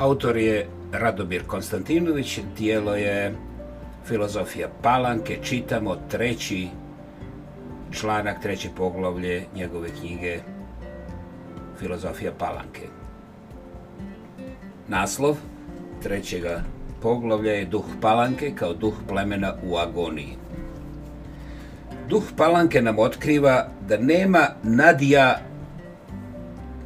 Autor je Radobir Konstantinović, dijelo je Filozofija Palanke, čitamo treći članak, treće poglavlje njegove knjige Filozofija Palanke. Naslov trećega poglavlja je Duh Palanke kao duh plemena u agoniji. Duh Palanke nam otkriva da nema nadija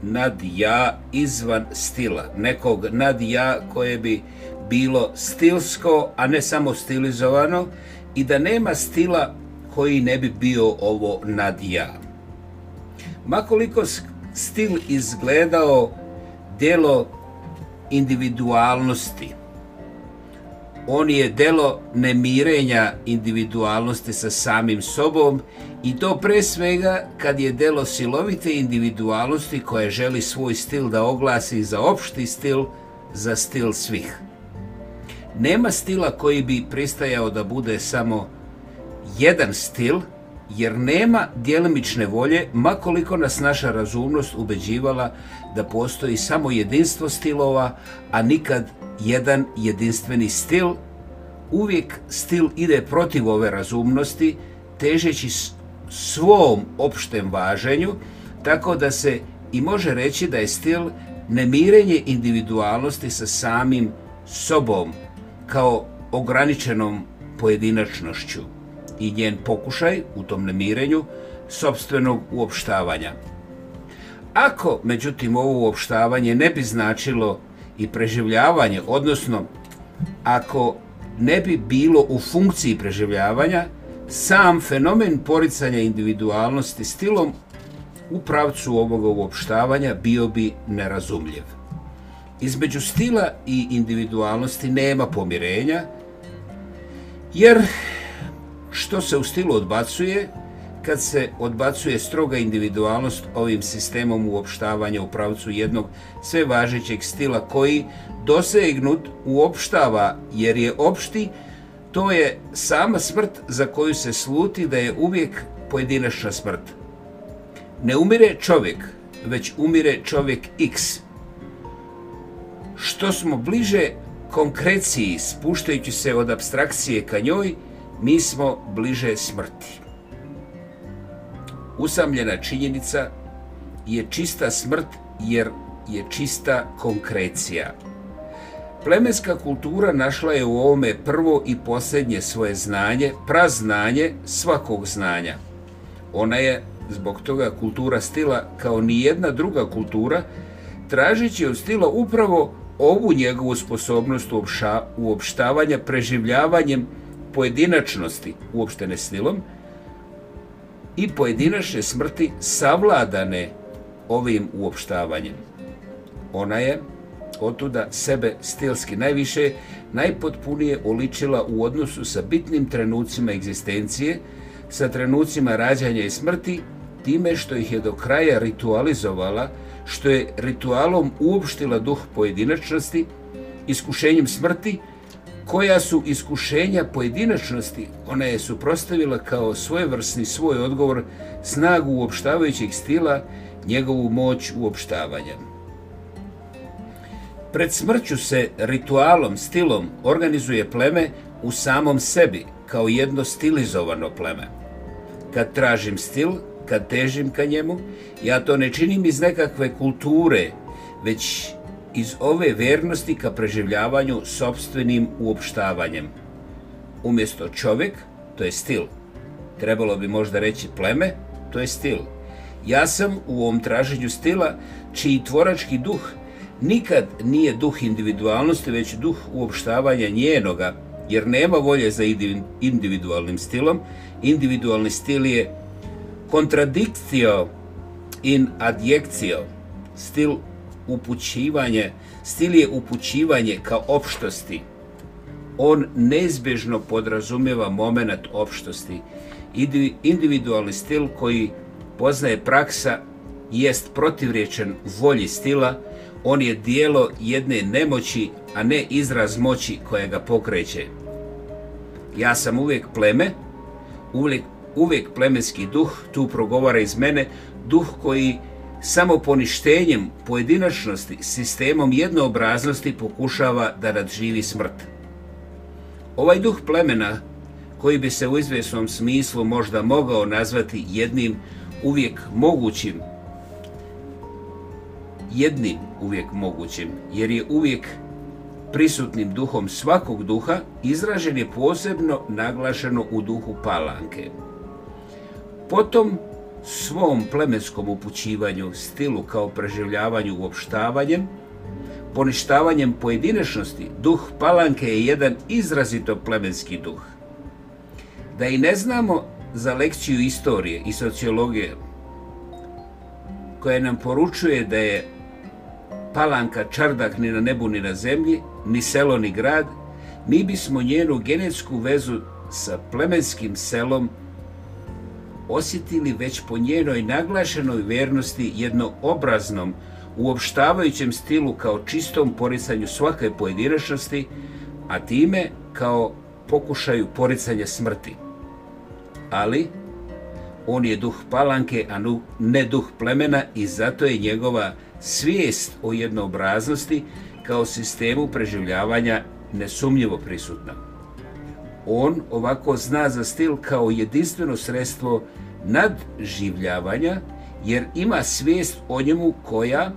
nad ja izvan stila, nekog nad ja koje bi bilo stilsko, a ne samo stilizovano i da nema stila koji ne bi bio ovo nad ja. Makoliko stil izgledao delo individualnosti, on je delo nemirenja individualnosti sa samim sobom i to pre svega kad je delo silovite individualnosti koja želi svoj stil da oglasi za opšti stil, za stil svih. Nema stila koji bi pristajao da bude samo jedan stil, jer nema djelimične volje, makoliko nas naša razumnost ubeđivala da postoji samo jedinstvo stilova, a nikad jedan jedinstveni stil uvijek stil ide protiv ove razumnosti, težeći svom opštem važenju, tako da se i može reći da je stil nemirenje individualnosti sa samim sobom kao ograničenom pojedinačnošću i njen pokušaj u tom nemirenju sobstvenog uopštavanja. Ako, međutim, ovo uopštavanje ne bi značilo i preživljavanje, odnosno ako ne bi bilo u funkciji preživljavanja, sam fenomen poricanja individualnosti stilom u pravcu ovog uopštavanja bio bi nerazumljiv. Između stila i individualnosti nema pomirenja, jer što se u stilu odbacuje, kad se odbacuje stroga individualnost ovim sistemom uopštavanja u pravcu jednog sveважećeg stila koji dosegnut uopštava jer je opšti, to je sama smrt za koju se sluti da je uvijek pojedinačna smrt. Ne umire čovjek, već umire čovjek X. Što smo bliže konkreciji, spuštajući se od abstrakcije ka njoj, mi smo bliže smrti usamljena činjenica je čista smrt jer je čista konkrecija. Plemenska kultura našla je u ovome prvo i posljednje svoje znanje, praznanje svakog znanja. Ona je, zbog toga kultura stila kao ni jedna druga kultura, tražići od stila upravo ovu njegovu sposobnost uopštavanja preživljavanjem pojedinačnosti, uopštene stilom, i pojedinačne smrti savladane ovim uopštavanjem. Ona je otuda sebe stilski najviše, najpotpunije oličila u odnosu sa bitnim trenucima egzistencije, sa trenucima rađanja i smrti, time što ih je do kraja ritualizovala, što je ritualom uopštila duh pojedinačnosti, iskušenjem smrti, koja su iskušenja pojedinačnosti ona je suprostavila kao svojevrsni svoj odgovor snagu uopštavajućeg stila, njegovu moć uopštavanja. Pred smrću se ritualom, stilom organizuje pleme u samom sebi kao jedno stilizovano pleme. Kad tražim stil, kad težim ka njemu, ja to ne činim iz nekakve kulture, već iz ove vernosti ka preživljavanju sobstvenim uopštavanjem. Umjesto čovjek, to je stil. Trebalo bi možda reći pleme, to je stil. Ja sam u ovom traženju stila čiji tvorački duh nikad nije duh individualnosti, već duh uopštavanja njenoga, jer nema volje za individualnim stilom. Individualni stil je contradictio in adjekcio, stil upućivanje, stil je upućivanje kao opštosti. On neizbježno podrazumeva moment opštosti. Individualni stil koji poznaje praksa jest protivriječen volji stila, on je dijelo jedne nemoći, a ne izraz moći koja ga pokreće. Ja sam uvijek pleme, uvijek, uvijek plemenski duh, tu progovara iz mene, duh koji je samo poništenjem pojedinačnosti sistemom jednoobraznosti pokušava da radživi smrt. Ovaj duh plemena, koji bi se u izvjesnom smislu možda mogao nazvati jednim uvijek mogućim, jednim uvijek mogućim, jer je uvijek prisutnim duhom svakog duha, izražen je posebno naglašeno u duhu palanke. Potom, svom plemenskom upućivanju, stilu kao preživljavanju uopštavanjem, poništavanjem pojedinešnosti, duh palanke je jedan izrazito plemenski duh. Da i ne znamo za lekciju istorije i sociologije, koja nam poručuje da je palanka čardak ni na nebu ni na zemlji, ni selo ni grad, mi bismo njenu genetsku vezu sa plemenskim selom osjetili već po njenoj naglašenoj vernosti jednoobraznom, uopštavajućem stilu kao čistom poricanju svake pojedinačnosti, a time kao pokušaju poricanja smrti. Ali, on je duh palanke, a ne duh plemena i zato je njegova svijest o jednoobraznosti kao sistemu preživljavanja nesumljivo prisutna on ovako zna za stil kao jedinstveno sredstvo nadživljavanja, jer ima svijest o njemu koja,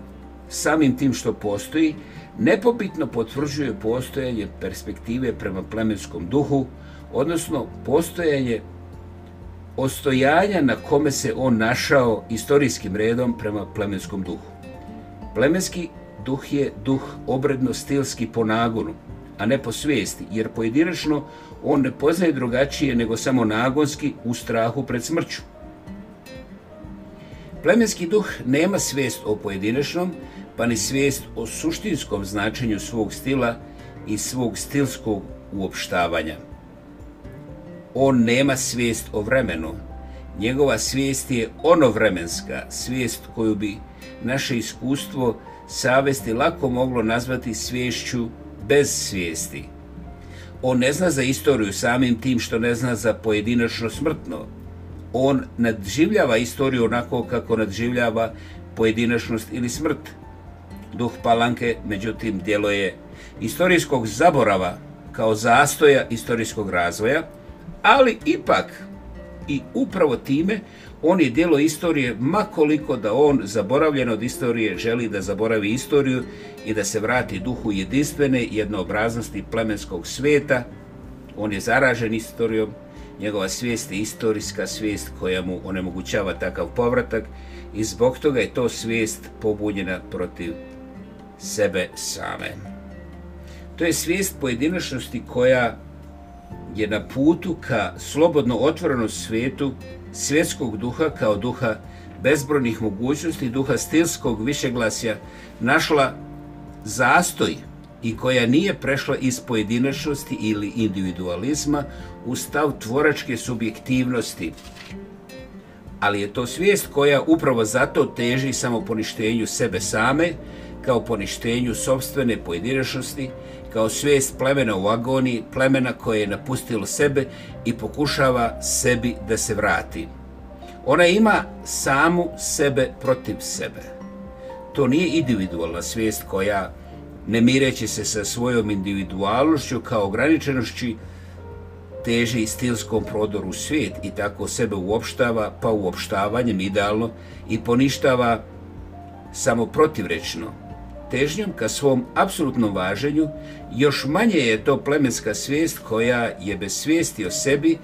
samim tim što postoji, nepobitno potvrđuje postojanje perspektive prema plemenskom duhu, odnosno postojanje ostojanja na kome se on našao istorijskim redom prema plemenskom duhu. Plemenski duh je duh obredno-stilski po nagonu, a ne po svijesti, jer pojedinačno on ne poznaje drugačije nego samo nagonski u strahu pred smrću. Plemenski duh nema svijest o pojedinačnom, pa ni svijest o suštinskom značenju svog stila i svog stilskog uopštavanja. On nema svijest o vremenu. Njegova svijest je ono vremenska, svijest koju bi naše iskustvo savesti lako moglo nazvati sviješću bez svijesti. Bez svijesti. On ne zna za istoriju samim tim što ne zna za pojedinačno smrtno. On nadživljava istoriju onako kako nadživljava pojedinačnost ili smrt. Duh Palanke, međutim, djelo je istorijskog zaborava kao zastoja istorijskog razvoja, ali ipak i upravo time on je dijelo istorije makoliko da on zaboravljen od istorije želi da zaboravi istoriju i da se vrati duhu jedinstvene jednoobraznosti plemenskog sveta. On je zaražen istorijom, njegova svijest je istorijska svijest koja mu onemogućava takav povratak i zbog toga je to svijest pobunjena protiv sebe same. To je svijest pojedinačnosti koja je je na putu ka slobodno otvorenom svijetu svjetskog duha kao duha bezbrojnih mogućnosti, duha stilskog višeglasja, našla zastoj i koja nije prešla iz pojedinačnosti ili individualizma u stav tvoračke subjektivnosti. Ali je to svijest koja upravo zato teži samoponištenju sebe same, kao poništenju sobstvene pojedinačnosti, kao svijest plemena u agoniji, plemena koje je napustilo sebe i pokušava sebi da se vrati. Ona ima samu sebe protiv sebe. To nije individualna svijest koja, ne mireći se sa svojom individualnošću kao ograničenošći, teže i stilskom prodoru svijet i tako sebe uopštava, pa uopštavanjem idealno i poništava samo protivrečno, težnjom ka svom apsolutnom važenju, još manje je to plemenska svijest koja je bez svijesti o sebi,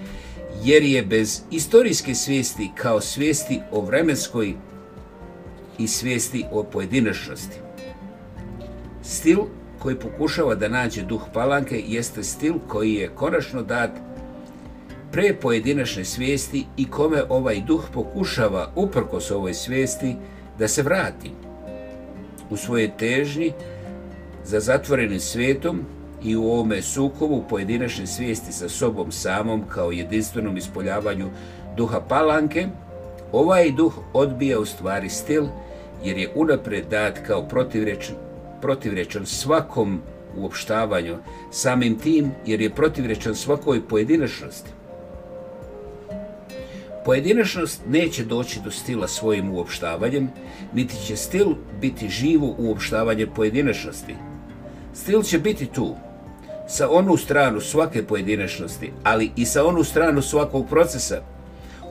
jer je bez istorijske svijesti kao svijesti o vremenskoj i svijesti o pojedinačnosti. Stil koji pokušava da nađe duh palanke jeste stil koji je konačno dat pre pojedinačne svijesti i kome ovaj duh pokušava uprkos ovoj svijesti da se vrati u svoje težnji za zatvorenim svetom i u ovome sukovu pojedinačne svijesti sa sobom samom kao jedinstvenom ispoljavanju duha palanke, ovaj duh odbija u stvari stil jer je unapred dat kao protivrečan, protivrečan svakom uopštavanju samim tim jer je protivrečan svakoj pojedinačnosti. Pojedinačnost neće doći do stila svojim uopštavanjem, niti će stil biti živo uopštavanje pojedinačnosti. Stil će biti tu, sa onu stranu svake pojedinačnosti, ali i sa onu stranu svakog procesa.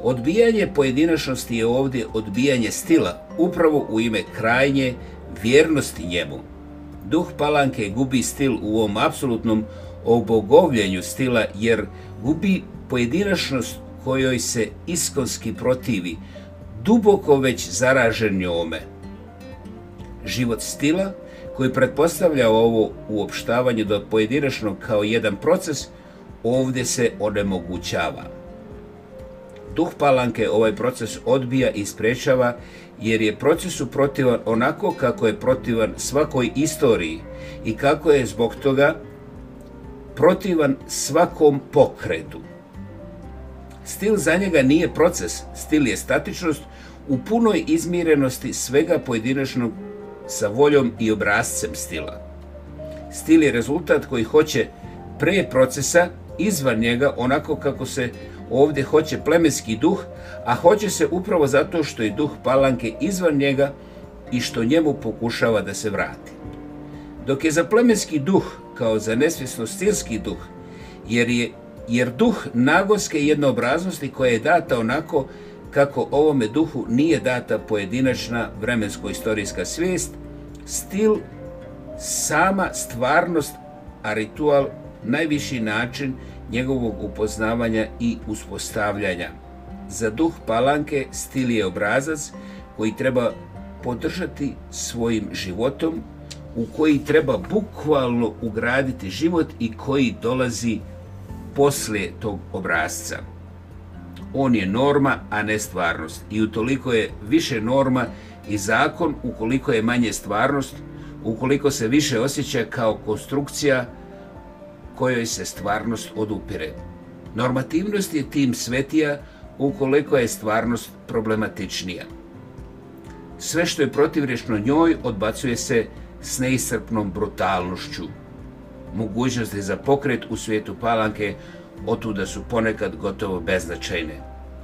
Odbijanje pojedinačnosti je ovdje odbijanje stila, upravo u ime krajnje vjernosti njemu. Duh palanke gubi stil u ovom apsolutnom obogovljenju stila, jer gubi pojedinačnost kojoj se iskonski protivi, duboko već zaražen njome. Život stila, koji pretpostavlja ovo uopštavanje do pojedinačnog kao jedan proces, ovdje se onemogućava. Duh palanke ovaj proces odbija i sprečava jer je procesu protivan onako kako je protivan svakoj istoriji i kako je zbog toga protivan svakom pokredu. Stil za njega nije proces, stil je statičnost u punoj izmirenosti svega pojedinačnog sa voljom i obrazcem stila. Stil je rezultat koji hoće pre procesa, izvan njega, onako kako se ovdje hoće plemenski duh, a hoće se upravo zato što je duh palanke izvan njega i što njemu pokušava da se vrati. Dok je za plemenski duh kao za nesvjesno stilski duh, jer je jer duh nagoske jednoobraznosti koja je data onako kako ovome duhu nije data pojedinačna vremensko-istorijska svijest, stil, sama stvarnost, a ritual najviši način njegovog upoznavanja i uspostavljanja. Za duh palanke stil je obrazac koji treba podržati svojim životom, u koji treba bukvalno ugraditi život i koji dolazi učiniti posle tog obrazca. On je norma, a ne stvarnost. I utoliko je više norma i zakon ukoliko je manje stvarnost, ukoliko se više osjeća kao konstrukcija kojoj se stvarnost odupire. Normativnost je tim svetija ukoliko je stvarnost problematičnija. Sve što je protivrečno njoj odbacuje se s neisrpnom brutalnošću mogućnosti za pokret u svijetu palanke otuda su ponekad gotovo beznačajne.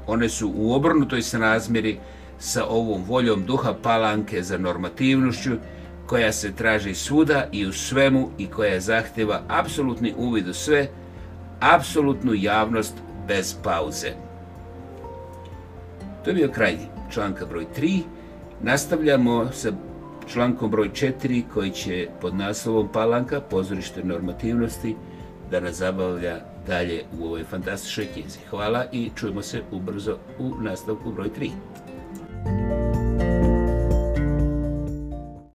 One su u obrnutoj snazmjeri sa ovom voljom duha palanke za normativnošću koja se traži svuda i u svemu i koja zahtjeva apsolutni uvid u sve, apsolutnu javnost bez pauze. To je bio kraj članka broj 3. Nastavljamo sa člankom broj 4 koji će pod naslovom Palanka, pozorište normativnosti, da nas zabavlja dalje u ovoj fantastičnoj knjizi. Hvala i čujemo se ubrzo u nastavku broj 3. Thank you.